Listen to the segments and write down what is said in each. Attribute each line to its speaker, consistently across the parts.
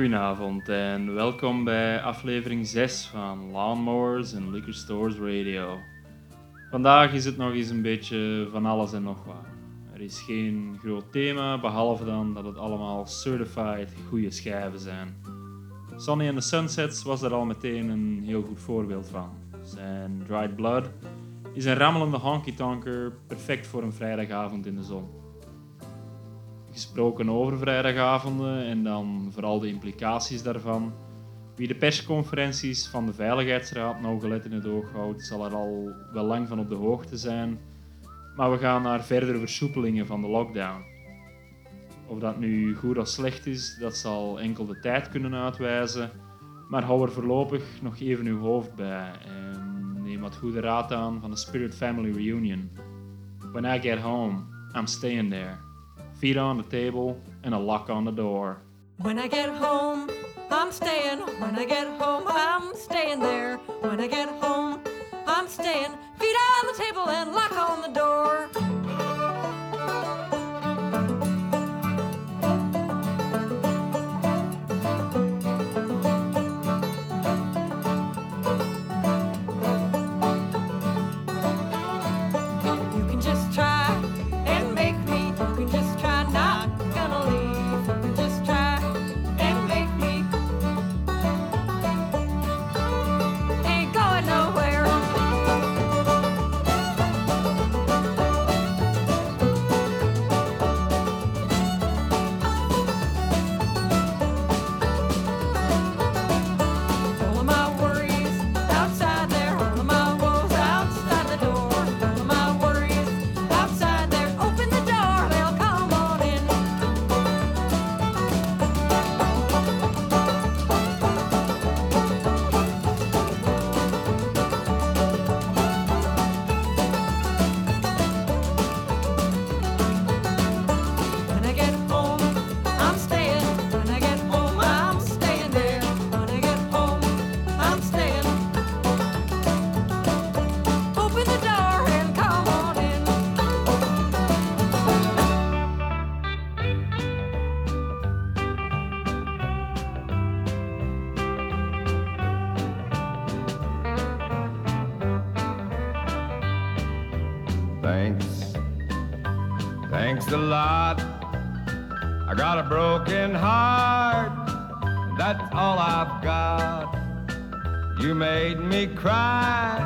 Speaker 1: Goedenavond en welkom bij aflevering 6 van Lawnmowers and Liquor Stores Radio. Vandaag is het nog eens een beetje van alles en nog wat. Er is geen groot thema, behalve dan dat het allemaal certified goede schijven zijn. Sonny and the Sunsets was daar al meteen een heel goed voorbeeld van. Zijn Dried Blood is een rammelende honky-tonker, perfect voor een vrijdagavond in de zon. Gesproken over vrijdagavonden en dan vooral de implicaties daarvan. Wie de persconferenties van de Veiligheidsraad nauwgelet in het oog houdt, zal er al wel lang van op de hoogte zijn. Maar we gaan naar verdere versoepelingen van de lockdown. Of dat nu goed of slecht is, dat zal enkel de tijd kunnen uitwijzen. Maar hou er voorlopig nog even uw hoofd bij en neem wat goede raad aan van de Spirit Family Reunion. When I get home, I'm staying there. Feet on the table and a lock on the door.
Speaker 2: When I get home, I'm staying. When I get home, I'm staying there. When I get home, I'm staying. Feet on the table and lock on the door.
Speaker 3: A lot. I got a broken heart. That's all I've got. You made me cry,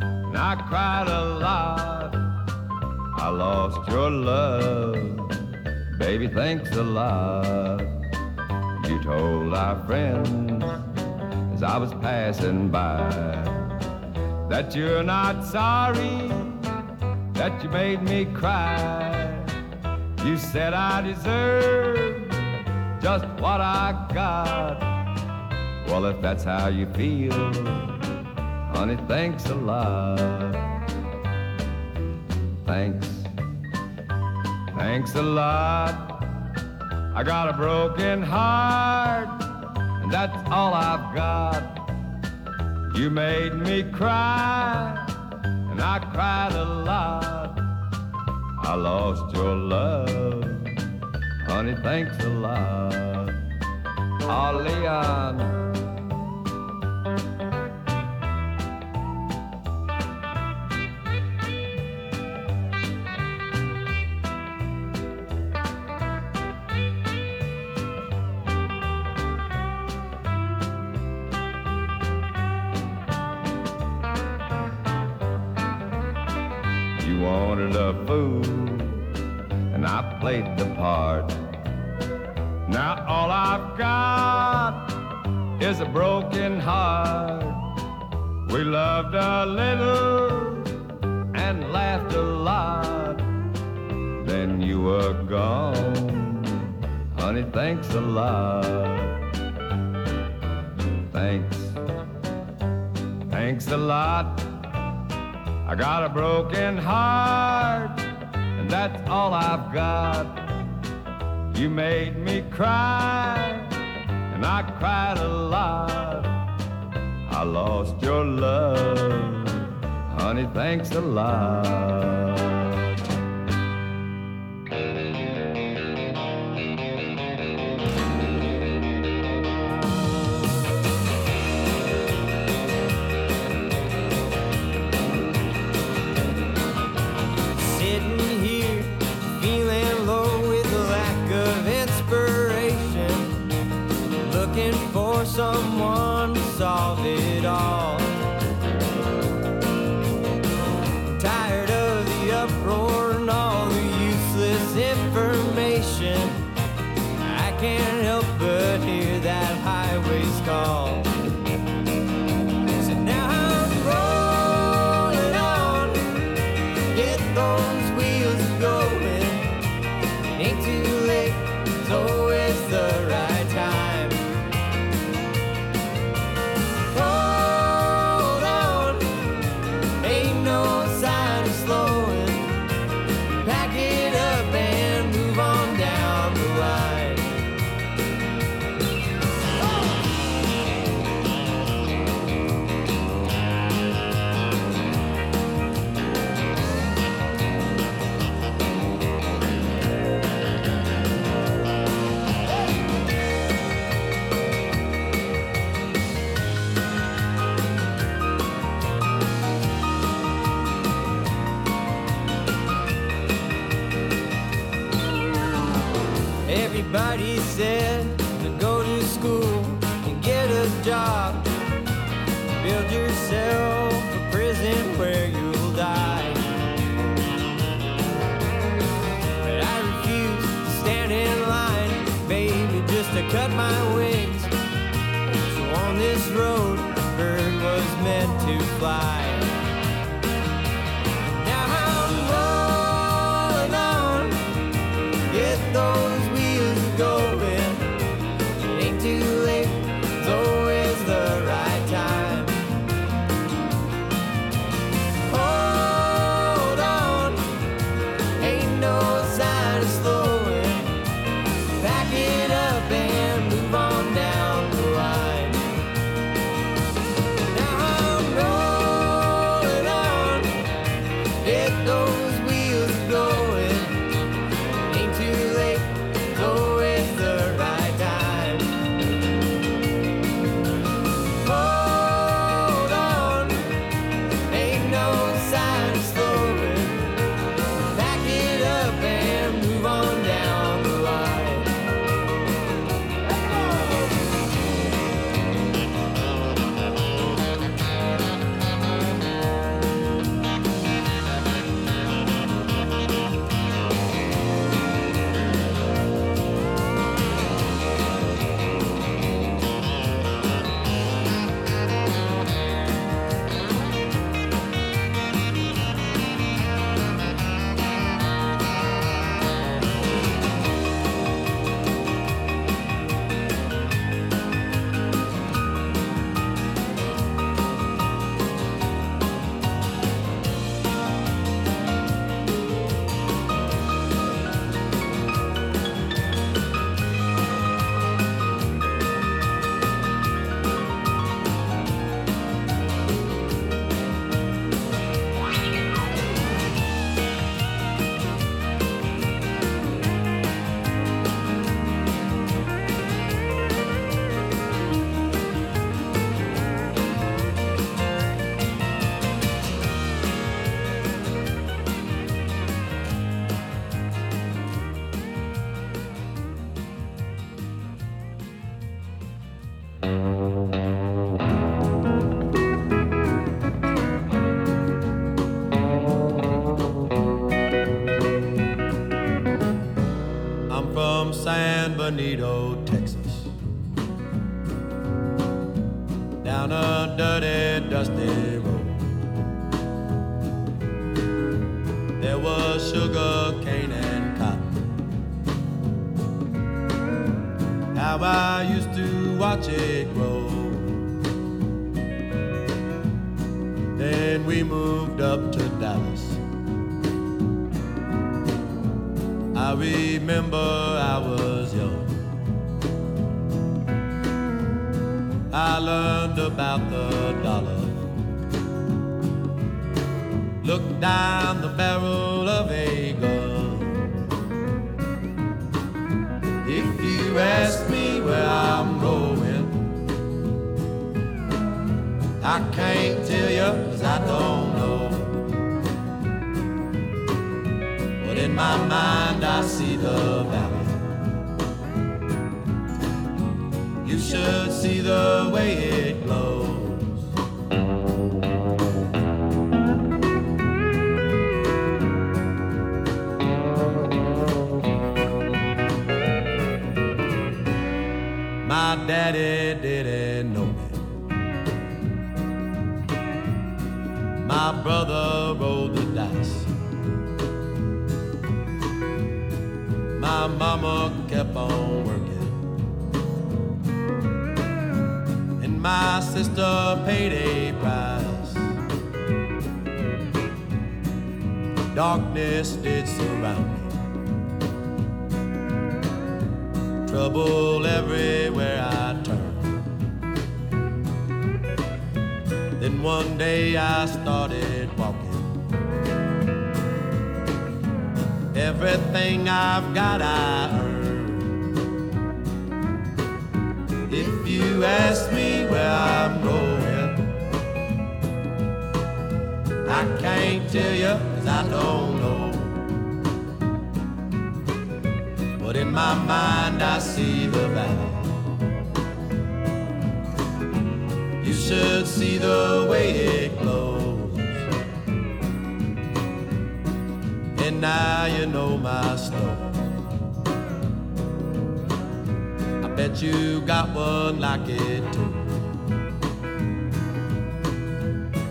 Speaker 3: and I cried a lot. I lost your love. Baby, thanks a lot. You told our friends as I was passing by that you're not sorry that you made me cry. You said I deserve just what I got. Well, if that's how you feel, honey, thanks a lot. Thanks. Thanks a lot. I got a broken heart, and that's all I've got. You made me cry, and I cried a lot. I lost your love, honey, thanks a lot. Oh, Leon.
Speaker 4: Benito, I can't tell you 'cause I don't know. But in my mind, I see the valley. You should see the way it glows. My daddy brother rolled the dice. My mama kept on working. And my sister paid a price. Darkness did surround me. Trouble everywhere I turned. Then one day I started Everything I've got I earned. If you ask me where I'm going, I can't tell you 'cause I don't know. But in my mind I see the valley. You should see the way it now you know my story. I bet you got one like it too.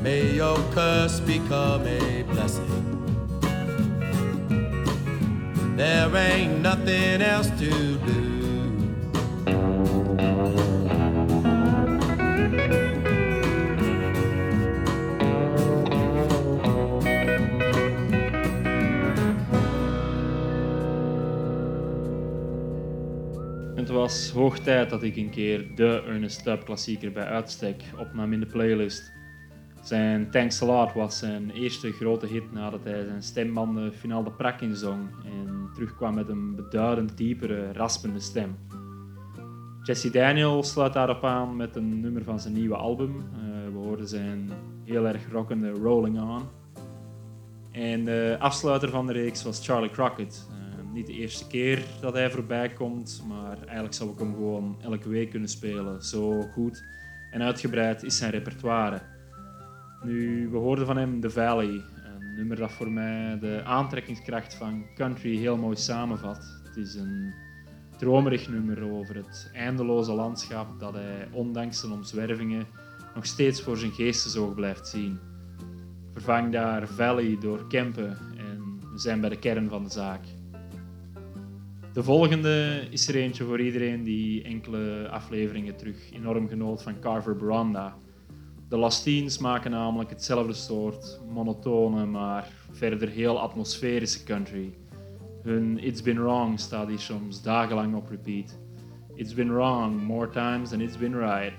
Speaker 4: May your curse become a blessing. There ain't nothing else to do.
Speaker 1: Het was hoog tijd dat ik een keer de Ernest Tubb klassieker bij uitstek opnam in de playlist. Zijn Thanks a Lot was zijn eerste grote hit nadat hij zijn stembanden finaal de prak inzong en terugkwam met een beduidend diepere, raspende stem. Jesse Daniel sluit daarop aan met een nummer van zijn nieuwe album. Eh, we hoorden zijn heel erg rockende Rolling On. En de afsluiter van de reeks was Charlie Crockett. Niet de eerste keer dat hij voorbij komt, maar eigenlijk zou ik hem gewoon elke week kunnen spelen. Zo goed en uitgebreid is zijn repertoire. Nu, we hoorden van hem The Valley, een nummer dat voor mij de aantrekkingskracht van country heel mooi samenvat. Het is een dromerig nummer over het eindeloze landschap dat hij, ondanks zijn omzwervingen, nog steeds voor zijn geestesoog blijft zien. Vervang daar Valley door Kempen en we zijn bij de kern van de zaak. De volgende is er eentje voor iedereen die enkele afleveringen terug enorm genoot van Carver Branda. De Lastines maken namelijk hetzelfde soort monotone, maar verder heel atmosferische country. Hun It's Been Wrong staat hier soms dagenlang op repeat. It's been wrong more times than it's been right.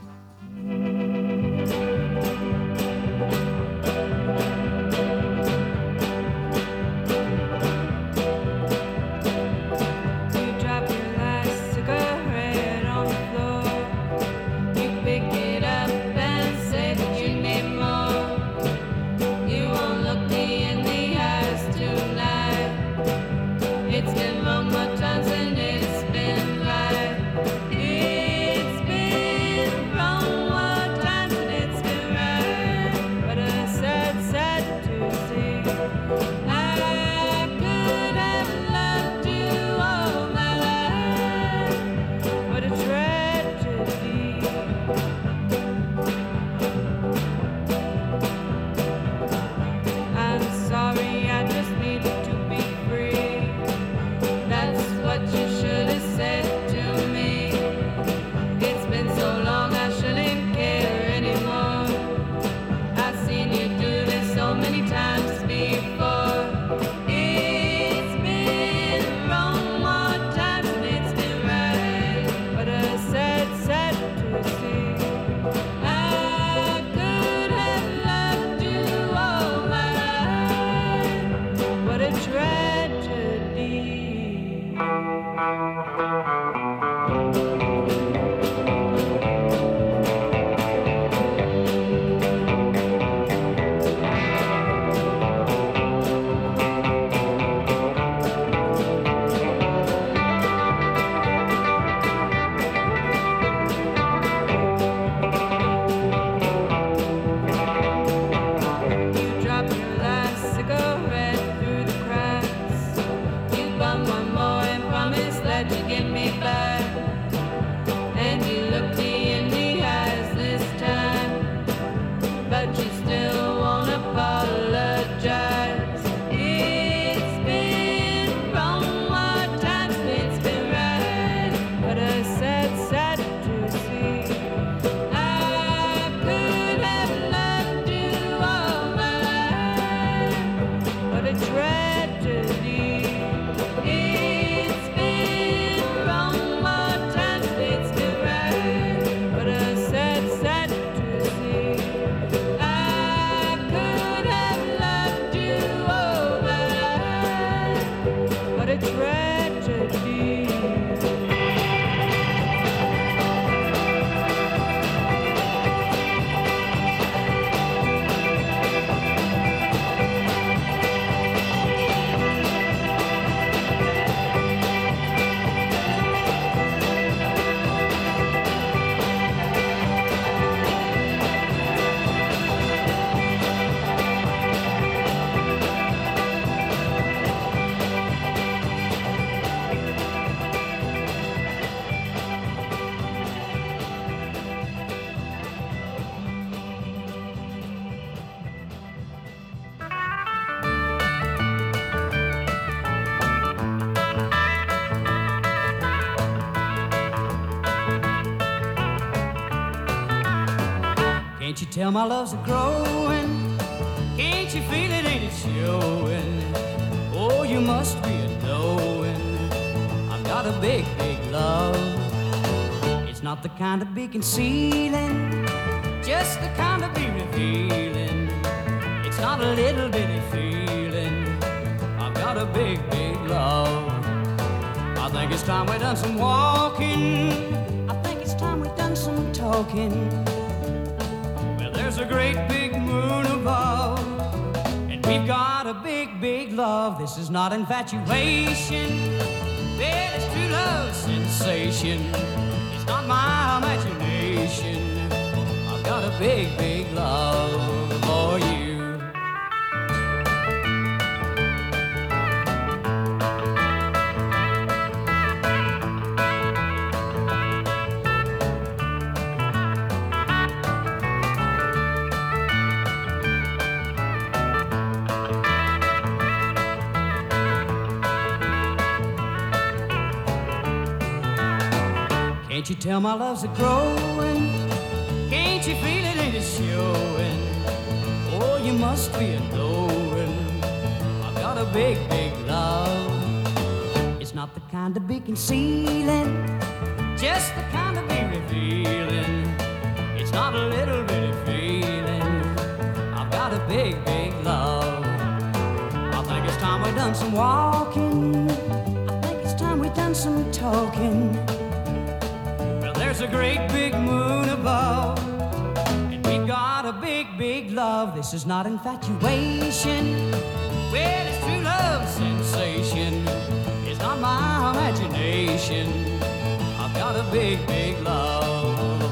Speaker 5: My love's a growing? Can't you feel it? Ain't it showing? Oh, you must be a knowing. I've got a big, big love. It's not the kind to be concealing, just the kind to be revealing. It's not a little bitty feeling. I've got a big, big love. I think it's time we done some walking. I think it's time we done some talking. Great big moon above, and we've got a big, big love. This is not infatuation, it's true love sensation. It's not my imagination. I've got a big, big love tell my love's a growing? Can't you feel it it showing? Oh, you must be a knowing. I've got a big, big love. It's not the kind to be concealing, just the kind to be revealing. It's not a little bitty feeling. I've got a big, big love. I think it's time we done some walking. Great big moon above, and we got a big, big love. This is not infatuation. Well, it's true love sensation. It's not my imagination. I've got a big, big love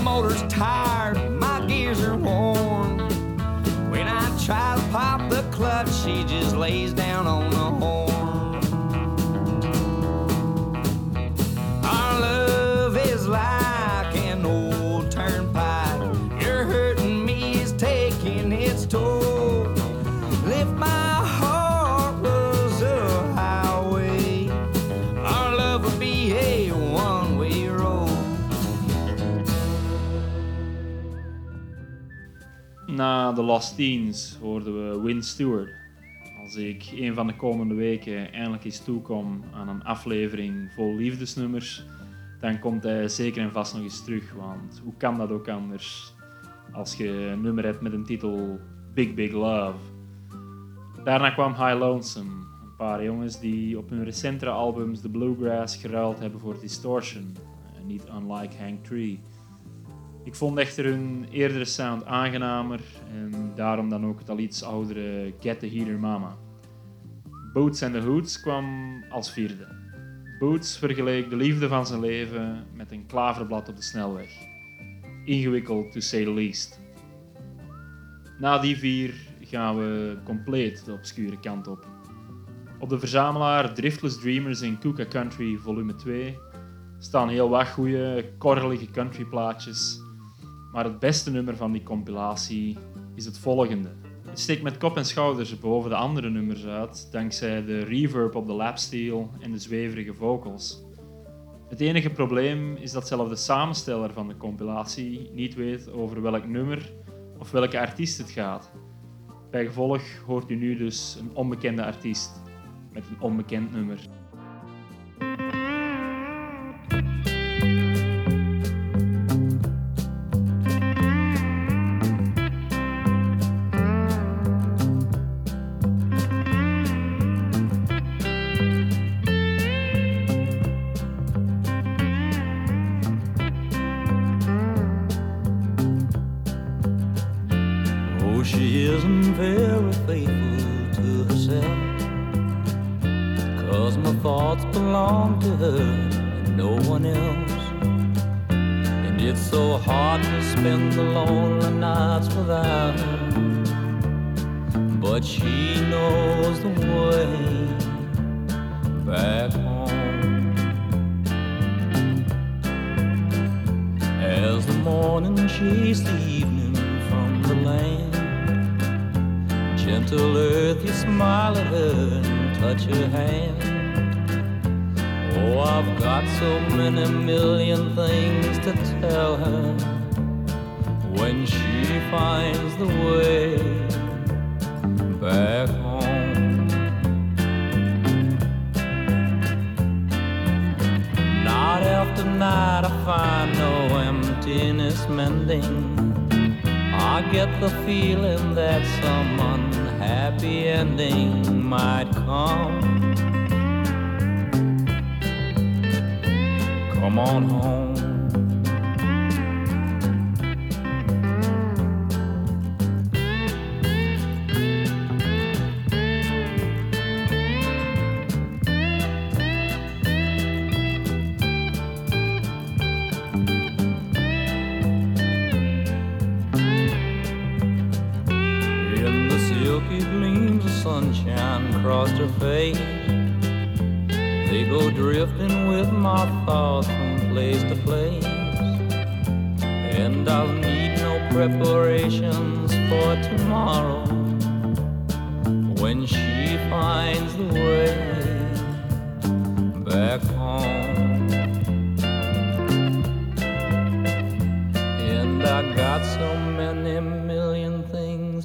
Speaker 6: motor's tired, my gears are worn. When I try to pop the clutch, she just lays down
Speaker 1: Na de Lost Teens hoorden we Win Stewart. Als ik een van de komende weken eindelijk eens toekom aan een aflevering vol liefdesnummers, dan komt hij zeker en vast nog eens terug. Want hoe kan dat ook anders als je een nummer hebt met een titel Big Big Love? Daarna kwam High Lonesome. Een paar jongens die op hun recentere albums de bluegrass geruild hebben voor distortion. En niet unlike Hank Tree. Ik vond echter hun eerdere sound aangenamer en daarom dan ook het al iets oudere Get the Heater Mama. Boots and the Hoots kwam als vierde. Boots vergeleek de liefde van zijn leven met een klaverblad op de snelweg. Ingewikkeld to say the least. Na die vier gaan we compleet de obscure kant op. Op de verzamelaar Driftless Dreamers in Kuka Country volume 2 staan heel wat goede, korrelige countryplaatjes. Maar het beste nummer van die compilatie is het volgende. Het steekt met kop en schouders boven de andere nummers uit, dankzij de reverb op de lapsteel en de zweverige vocals. Het enige probleem is dat zelfs de samensteller van de compilatie niet weet over welk nummer of welke artiest het gaat. Bij gevolg hoort u nu dus een onbekende artiest met een onbekend nummer.
Speaker 6: Isn't very faithful to herself. Cause my thoughts belong to her and no one else. And it's so hard to spend the lonely nights without her. But she knows the way back home. As the morning she the Gentle earth, you smile at her and touch her hand. Oh, I've got so many million things to tell her when she finds the way back home. Night after night, I find no emptiness mending. I get the feeling that some unhappy ending might come. Come on home.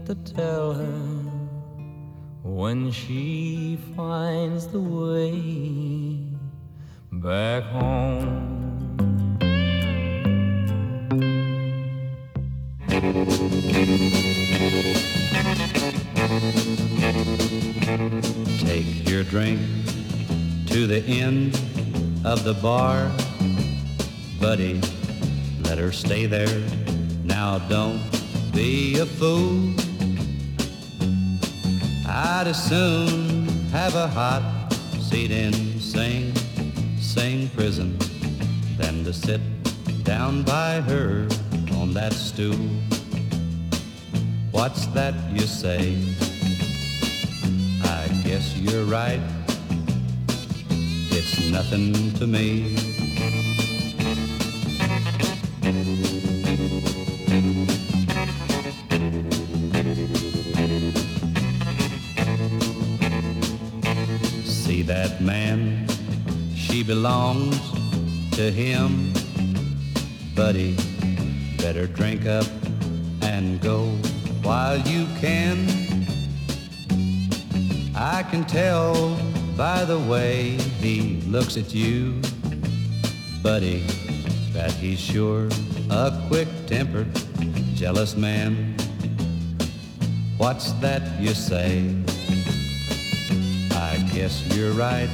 Speaker 6: To tell her when she finds the way back home.
Speaker 7: Take your drink to the end of the bar. Buddy, let her stay there. Now don't be a fool. I'd as soon have a hot seat in Sing Sing prison than to sit down by her on that stool. What's that you say? I guess you're right. It's nothing to me. Belongs to him. Buddy, better drink up and go while you can. I can tell by the way he looks at you, buddy, that he's sure a quick-tempered, jealous man. What's that you say? I guess you're right.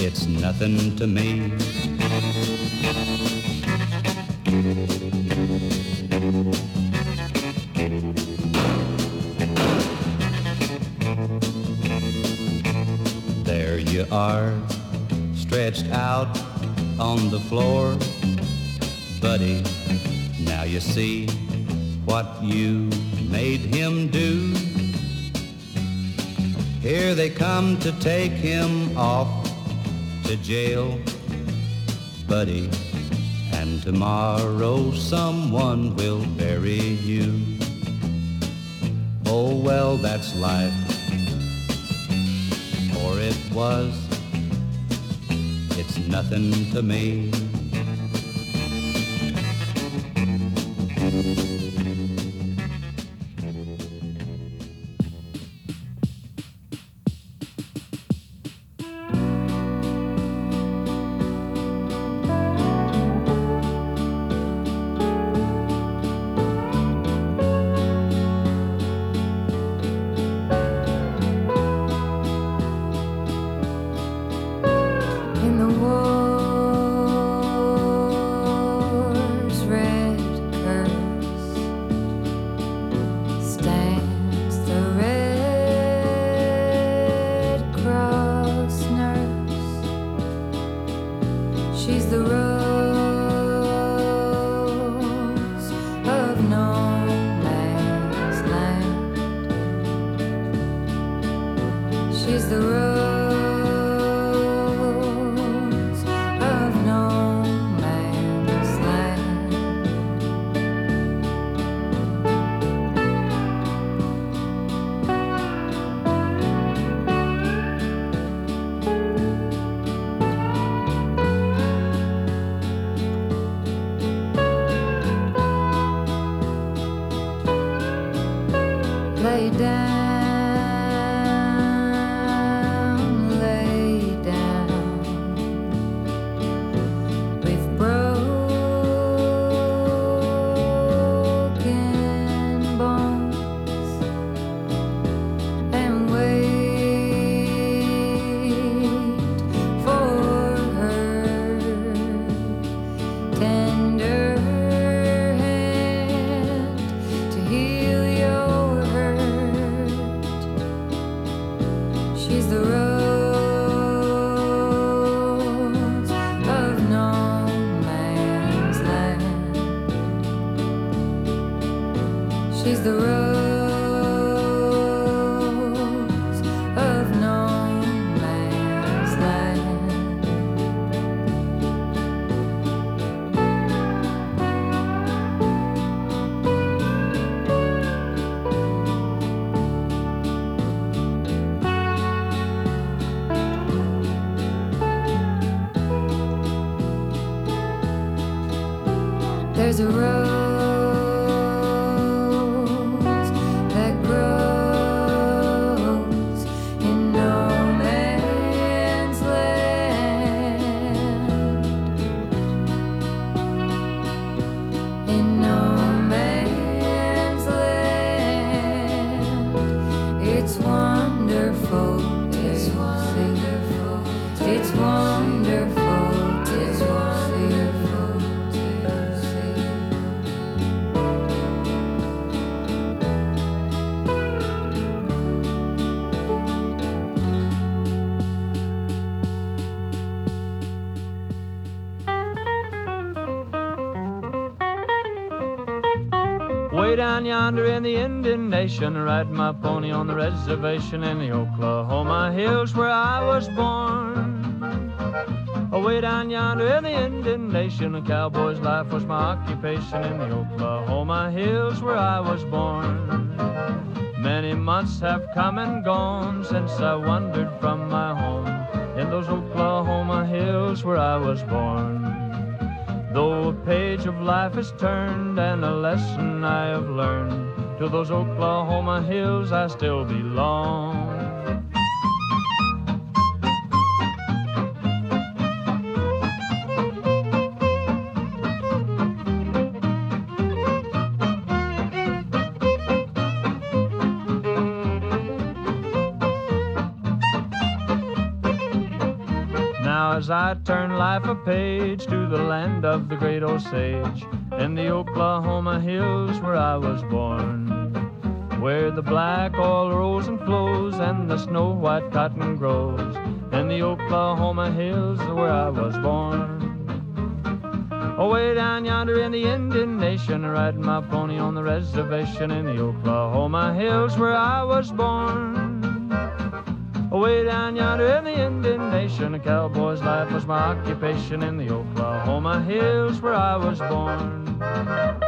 Speaker 7: It's nothing to me. There you are, stretched out on the floor. Buddy, now you see what you made him do. Here they come to take him off to jail, buddy. And tomorrow someone will bury you. Oh well, that's life. Or it was. It's nothing to me.
Speaker 8: The rose
Speaker 9: in the Indian Nation, riding my pony on the reservation in the Oklahoma hills where I was born. Away down yonder in the Indian Nation, a cowboy's life was my occupation in the Oklahoma hills where I was born. Many months have come and gone since I wandered from my home in those Oklahoma hills where I was born. Though a page of life is turned and a lesson I have learned, to those Oklahoma hills I still belong. Now as I turn life a page to the land of the great Osage, and the Oklahoma hills where I was born, where the black oil rolls and flows and the snow white cotton grows, in the Oklahoma hills where I was born. Away down yonder in the Indian Nation, riding my pony on the reservation in the Oklahoma hills where I was born. Away down yonder in the Indian Nation, a cowboy's life was my occupation in the Oklahoma hills where I was born.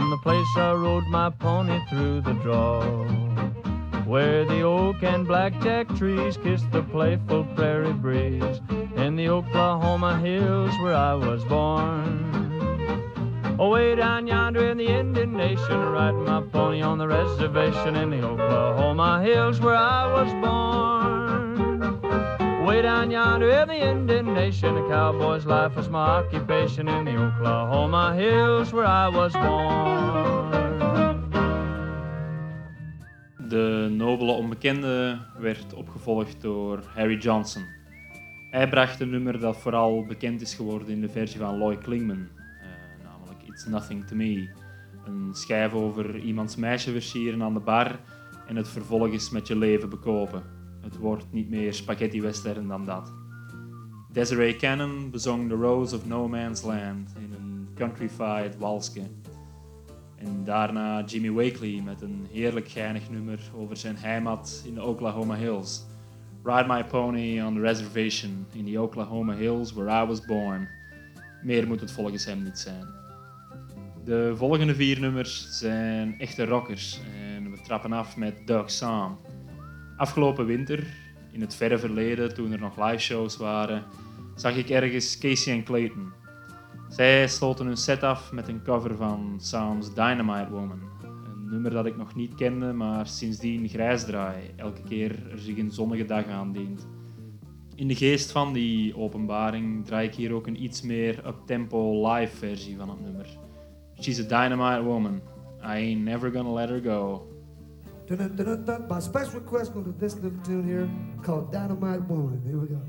Speaker 9: From the place I rode my pony through the draw. Where the oak and blackjack trees kiss the playful prairie breeze in the Oklahoma hills where I was born. Away down yonder in the Indian Nation, riding my pony on the reservation in the Oklahoma hills where I was born. Way down yonder in the Indian Nation, a cowboy's life was my occupation in the Oklahoma hills where I was born.
Speaker 1: De nobele onbekende werd opgevolgd door Harry Johnson. Hij bracht een nummer dat vooral bekend is geworden in de versie van Loy Klingman, eh, namelijk It's Nothing to Me. Een schijf over iemands meisje versieren aan de bar en het vervolgens met je leven bekopen. Het wordt niet meer spaghetti western dan dat. Desiree Cannon bezong The Rose of No Man's Land in een countryfied walsje. En daarna Jimmy Wakely met een heerlijk geinig nummer over zijn heimat in de Oklahoma Hills. Ride My Pony on the Reservation in the Oklahoma Hills where I was born. Meer moet het volgens hem niet zijn. De volgende vier nummers zijn echte rockers en we trappen af met Doug Sam. Afgelopen winter, in het verre verleden toen er nog live shows waren, zag ik ergens Casey en Clayton. Zij sloten hun set af met een cover van Sam's Dynamite Woman. Een nummer dat ik nog niet kende, maar sindsdien grijs draai, elke keer er zich een zonnige dag aandient. In de geest van die openbaring draai ik hier ook een iets meer up-tempo live versie van het nummer. She's a dynamite woman. I ain't never gonna let her go.
Speaker 10: By special request, go to this little tune here called Dynamite Woman. Here we go.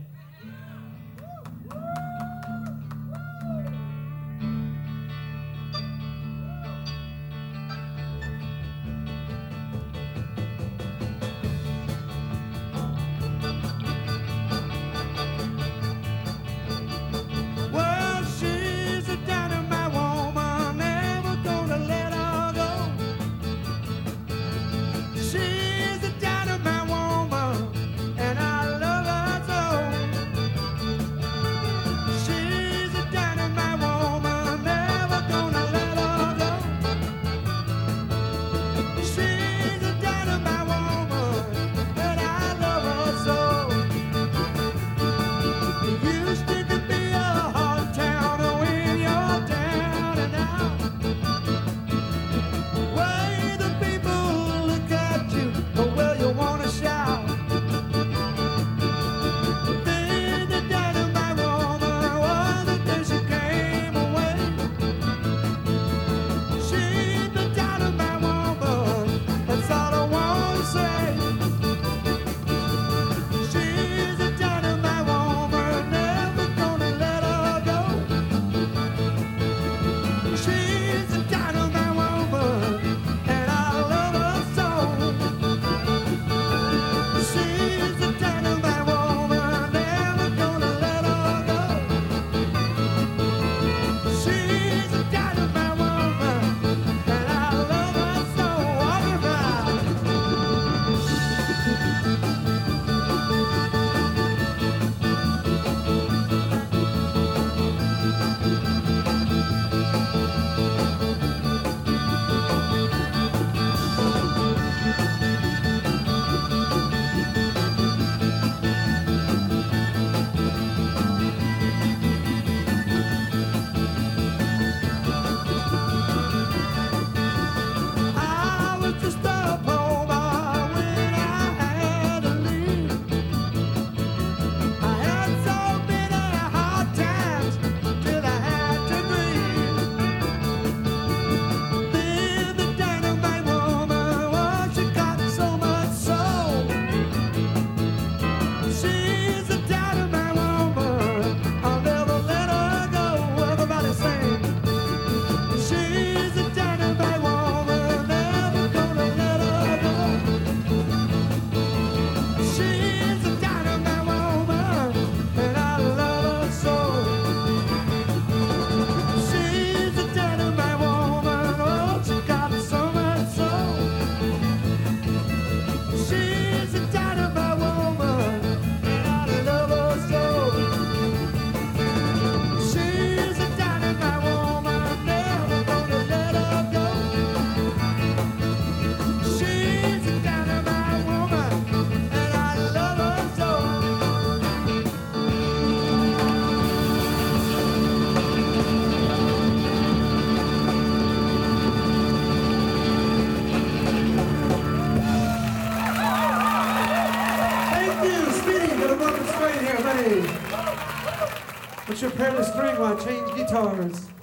Speaker 10: Spring One Change Guitars.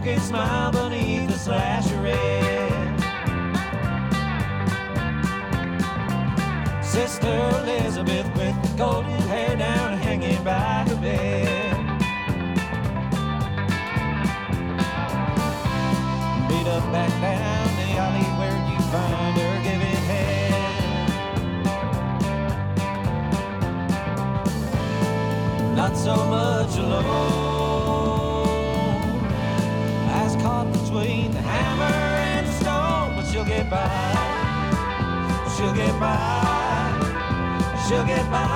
Speaker 6: crooked smile beneath the slash red. Sister Elizabeth with golden hair down hanging by her bed. Beat up back down the alley where you find her giving head. Not so much alone. get by. She'll get by. She'll get by.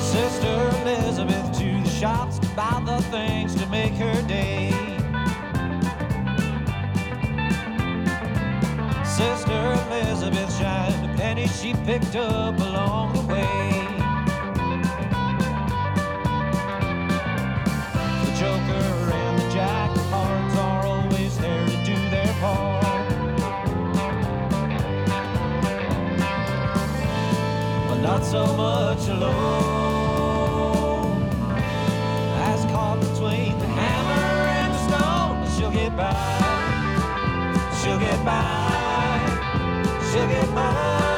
Speaker 6: Sister Elizabeth to the shops to buy the things to make her
Speaker 10: she picked up along the way. The Joker and the Jack of Hearts are always there to do their part. But not so much alone. As caught between the hammer and the stone, she'll get by. She'll get by. She'll get by.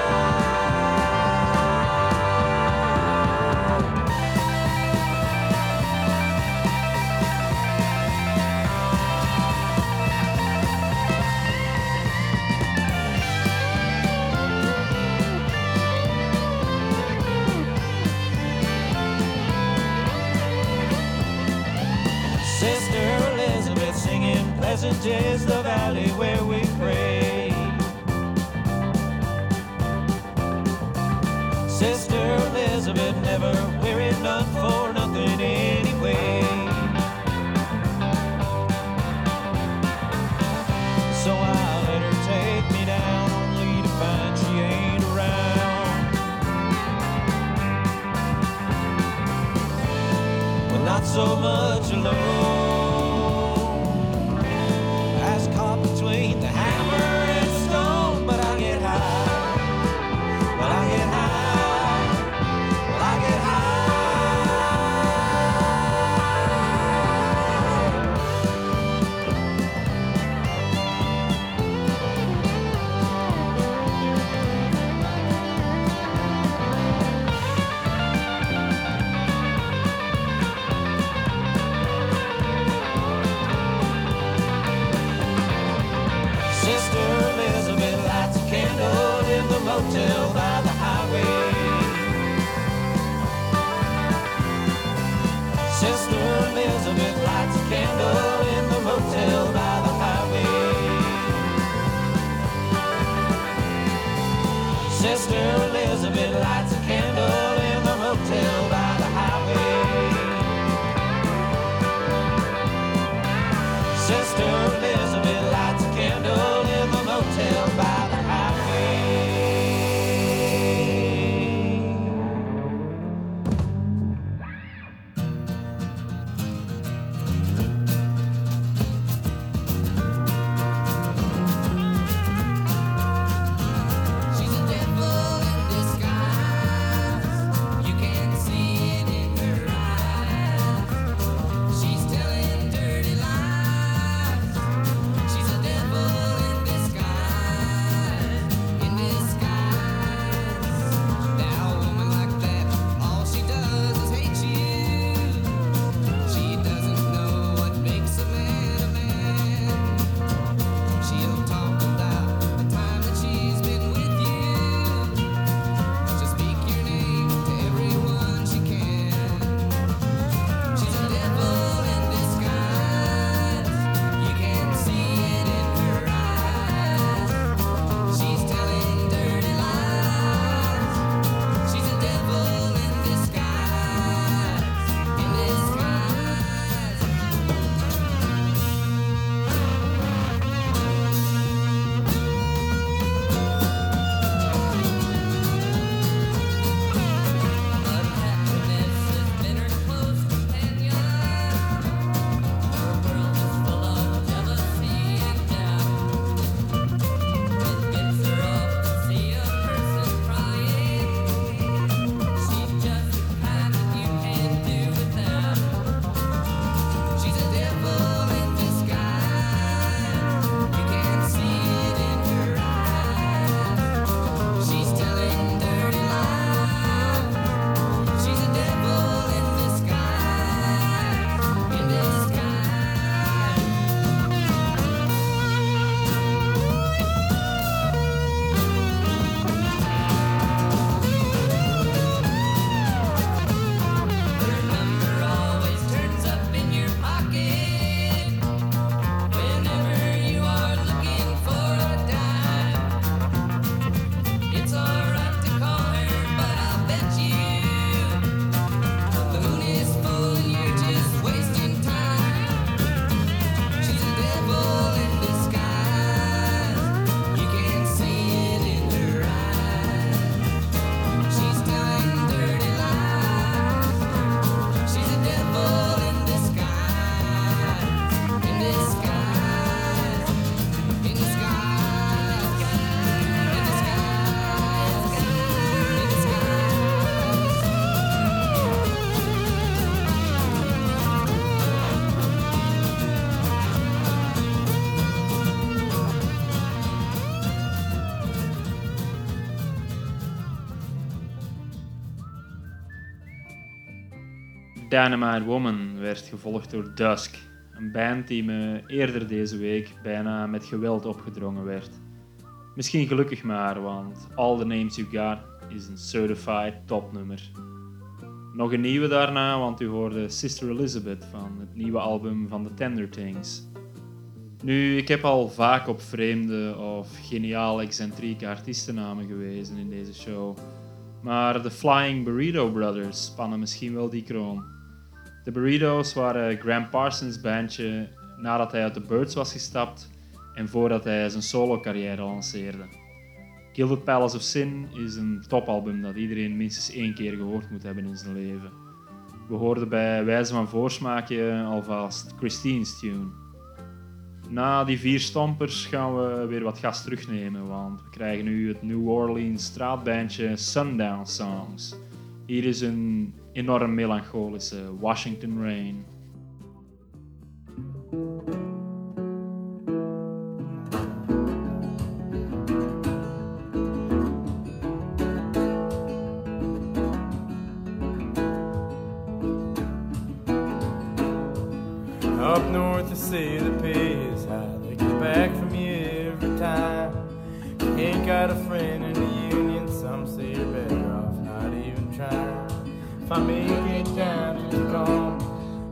Speaker 10: Sister Elizabeth singing Pleasant is the valley where we pray. Sister Elizabeth never wearied none for nothing anyway. So I let her take me down, only to find she ain't around. Well, not so much alone Sister Elizabeth lights a candle in the motel by the highway. Sister Elizabeth
Speaker 1: Dynamite Woman werd gevolgd door Dusk, een band die me eerder deze week bijna met geweld opgedrongen werd. Misschien gelukkig maar, want All the Names You Got is een certified topnummer. Nog een nieuwe daarna, want u hoorde Sister Elizabeth van het nieuwe album van The Tender Things. Nu, ik heb al vaak op vreemde of geniaal excentrieke artiestennamen gewezen in deze show. Maar de Flying Burrito Brothers spannen misschien wel die kroon. De Burritos waren Graham Parsons' bandje nadat hij uit de Birds was gestapt en voordat hij zijn solo-carrière lanceerde. Gilded Palace of Sin is een topalbum dat iedereen minstens één keer gehoord moet hebben in zijn leven. We hoorden bij wijze van voorsmaakje alvast Christine's tune. Na die vier stompers gaan we weer wat gas terugnemen, want we krijgen nu het New Orleans straatbandje Sundown Songs. Hier is een enorm melancholische Washington Rain.
Speaker 8: If I make it down to Tacoma,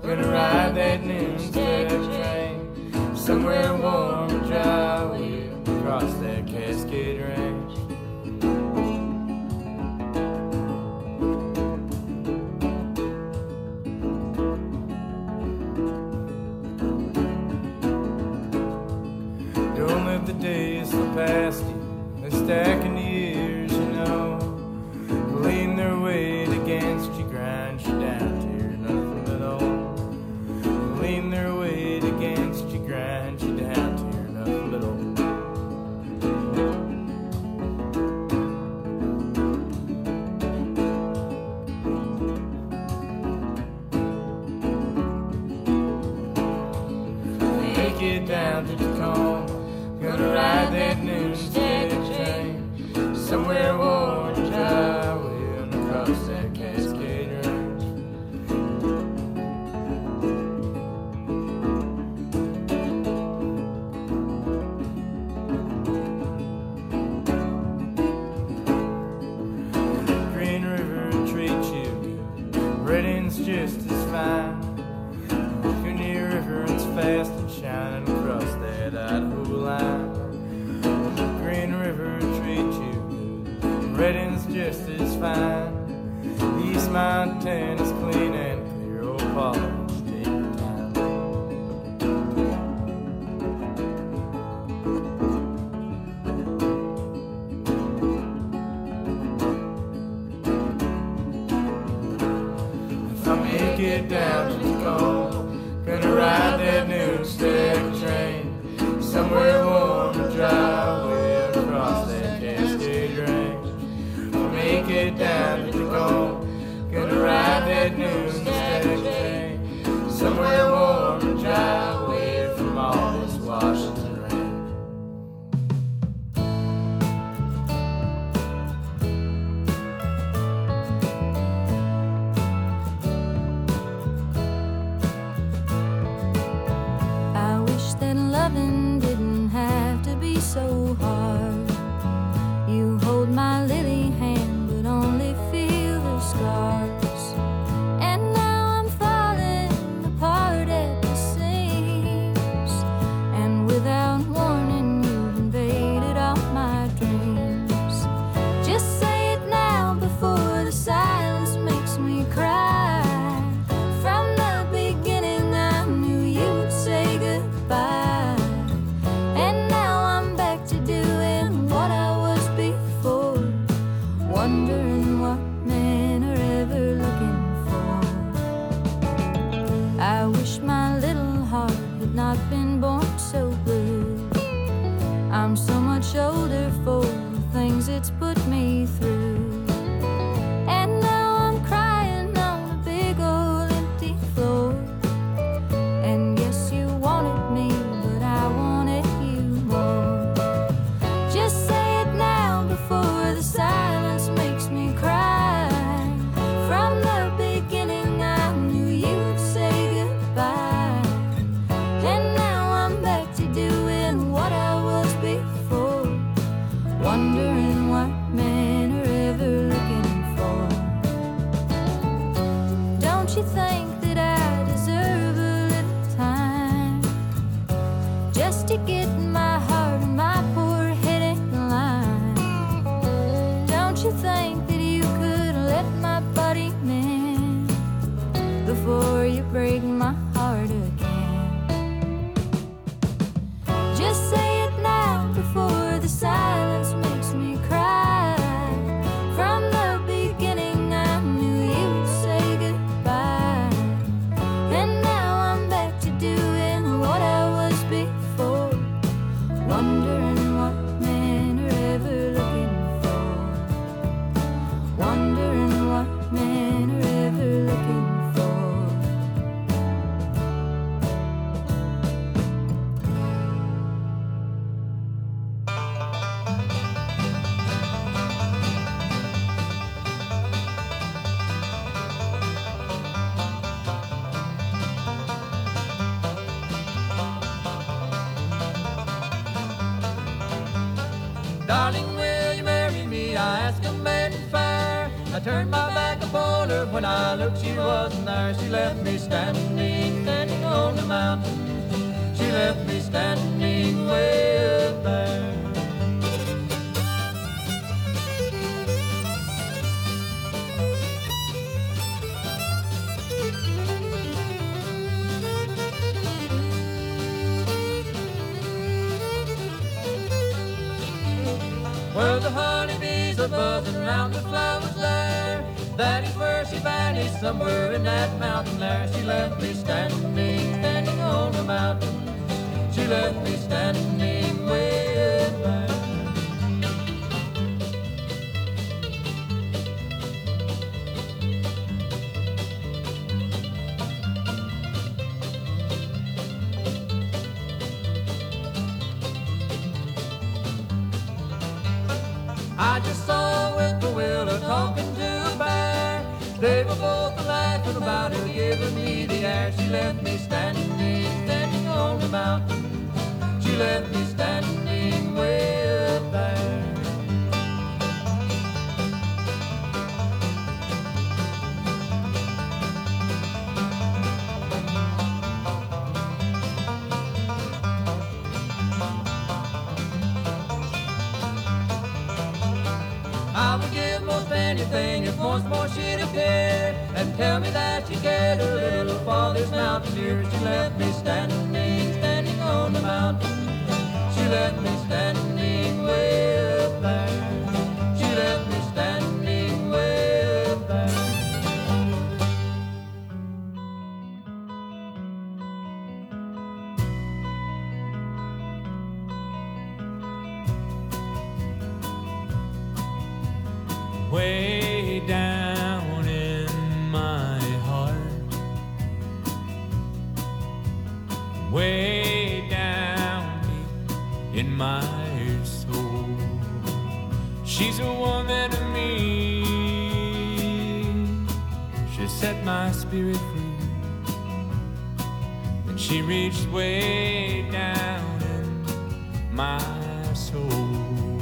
Speaker 8: gonna ride that noon step train somewhere warm and dry. We'll cross that Cascade Range. Don't let the days slip past you. They're stacking the years,
Speaker 9: Darling, will you marry me? I asked a maiden fair. I turned my back upon her when I looked, she wasn't there. She left me standing, standing on the mountain. She left me standing way up there. Well, the honeybees are buzzing round the flowers there. That is where she vanished, somewhere in that mountain there. She left me standing, standing on the mountain. She left me standing She left me standing, standing on the mountain. She left me standing way up there. I would give most anything if once more she'd appear and tell me that mountaineer. She left me standing, standing on the mountain. She left me standing way up there. She left me standing way up there.
Speaker 11: way my spirit free, and she reached way down in my soul.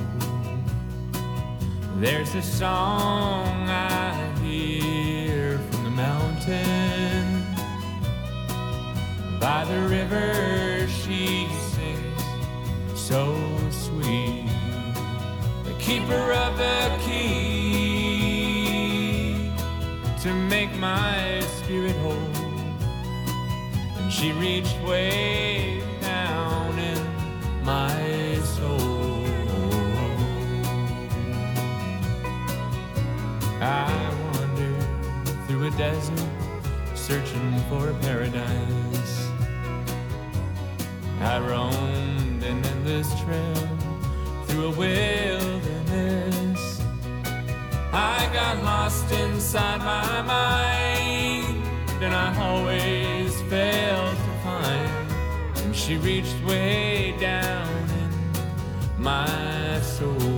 Speaker 11: There's a song I hear from the mountain. By the river she sings so sweet. The keeper of the key to make my she reached way down in my soul. I wandered through a desert searching for paradise. I roamed an endless trail through a wilderness. I got lost inside my mind, and I always failed she reached way down in my soul.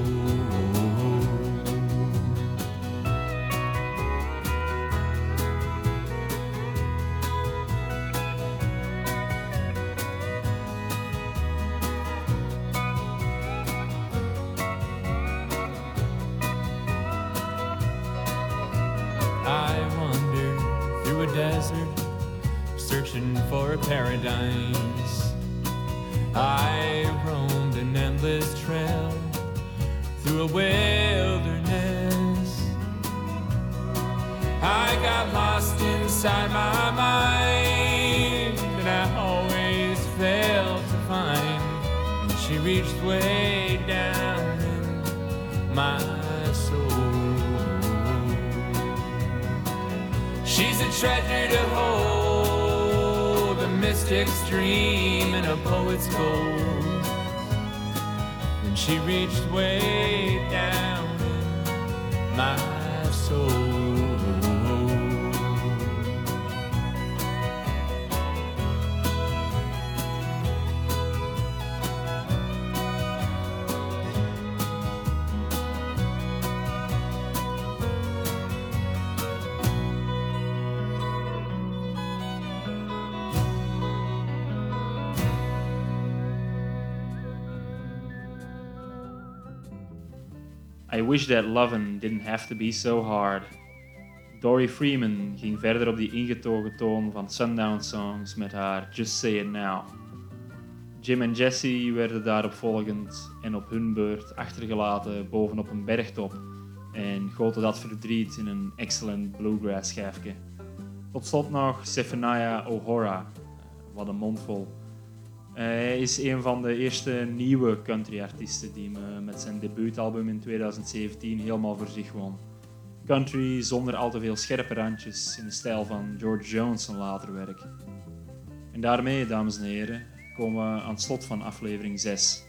Speaker 11: I got lost inside my mind and I always failed to find. She reached way down in my soul. She's a treasure to hold, a mystic's dream and a poet's gold. And she reached way down in my soul.
Speaker 1: Wish that lovin' didn't have to be so hard. Dory Freeman ging verder op die ingetogen toon van Sundown Songs met haar Just Say It Now. Jim en Jesse werden daarop volgend en op hun beurt achtergelaten bovenop een bergtop en goten dat verdriet in een excellent bluegrass schijfje. Tot slot nog Zephaniah O'Hara, wat een mondvol. Hij is een van de eerste nieuwe country-artiesten die me met zijn debuutalbum in 2017 helemaal voor zich won. Country zonder al te veel scherpe randjes in de stijl van George Jones zijn later werk. En daarmee, dames en heren, komen we aan het slot van aflevering 6.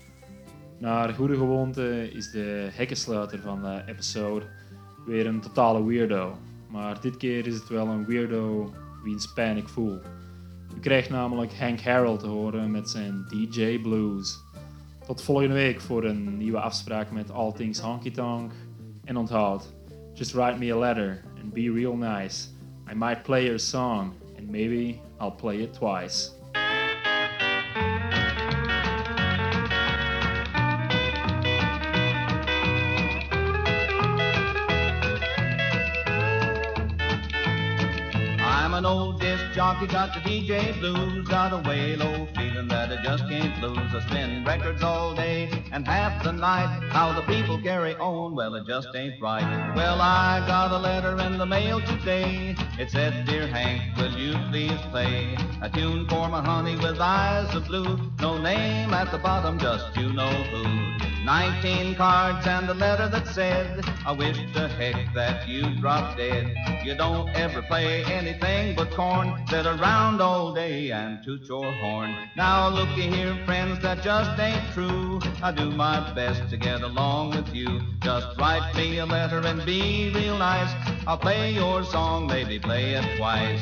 Speaker 1: Naar goede gewoonte is de hekkensluiter van de episode weer een totale weirdo. Maar dit keer is het wel een weirdo wiens pijn ik voel. U krijgt namelijk Hank Harold te horen met zijn DJ Blues. Tot volgende week voor een nieuwe afspraak met All Things Honky Tonk. En onthoud, just write me a letter and be real nice. I might play your song and maybe I'll play it twice.
Speaker 12: Disc jockey, got the DJ blues, got a way low feeling that I just can't lose. I spin records all day and half the night. How the people carry on, well, it just ain't right. Well, I got a letter in the mail today. It said, Dear Hank, will you please play a tune for my honey with eyes of blue? No name at the bottom, just you know who. Nineteen cards and a letter that said, I wish to heck that you drop dead. You don't ever play anything but corn. Sit around all day and toot your horn. Now looky here, friends, that just ain't true. I do my best to get along with you. Just write me a letter and be real nice. I'll play your song, maybe play it twice.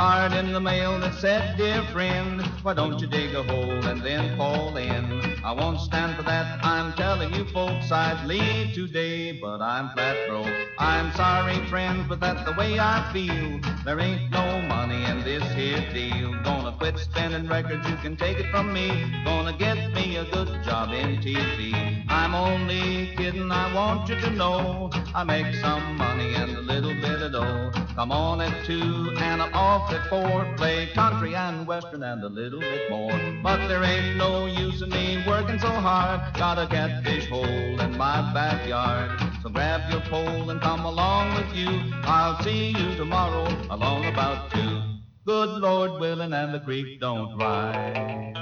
Speaker 12: Card in the mail that said, Dear friend, why don't you dig a hole and then fall in? I won't stand for that. I'm telling you folks I'd leave today, but I'm flat broke. I'm sorry, friends, but that's the way I feel. There ain't no money in this here deal. Gonna quit spending records, you can take it from me. Gonna get me a good job in TV. I'm only kidding, I want you to know. I make some money and a little bit of dough. Come on at two and I'm off at four. Play country and western and a little bit more. But there ain't no use in me working so hard. Got a catfish hole in my backyard. So grab your pole and come along with you. I'll see you tomorrow along about two. Good Lord willing and the creek don't rise.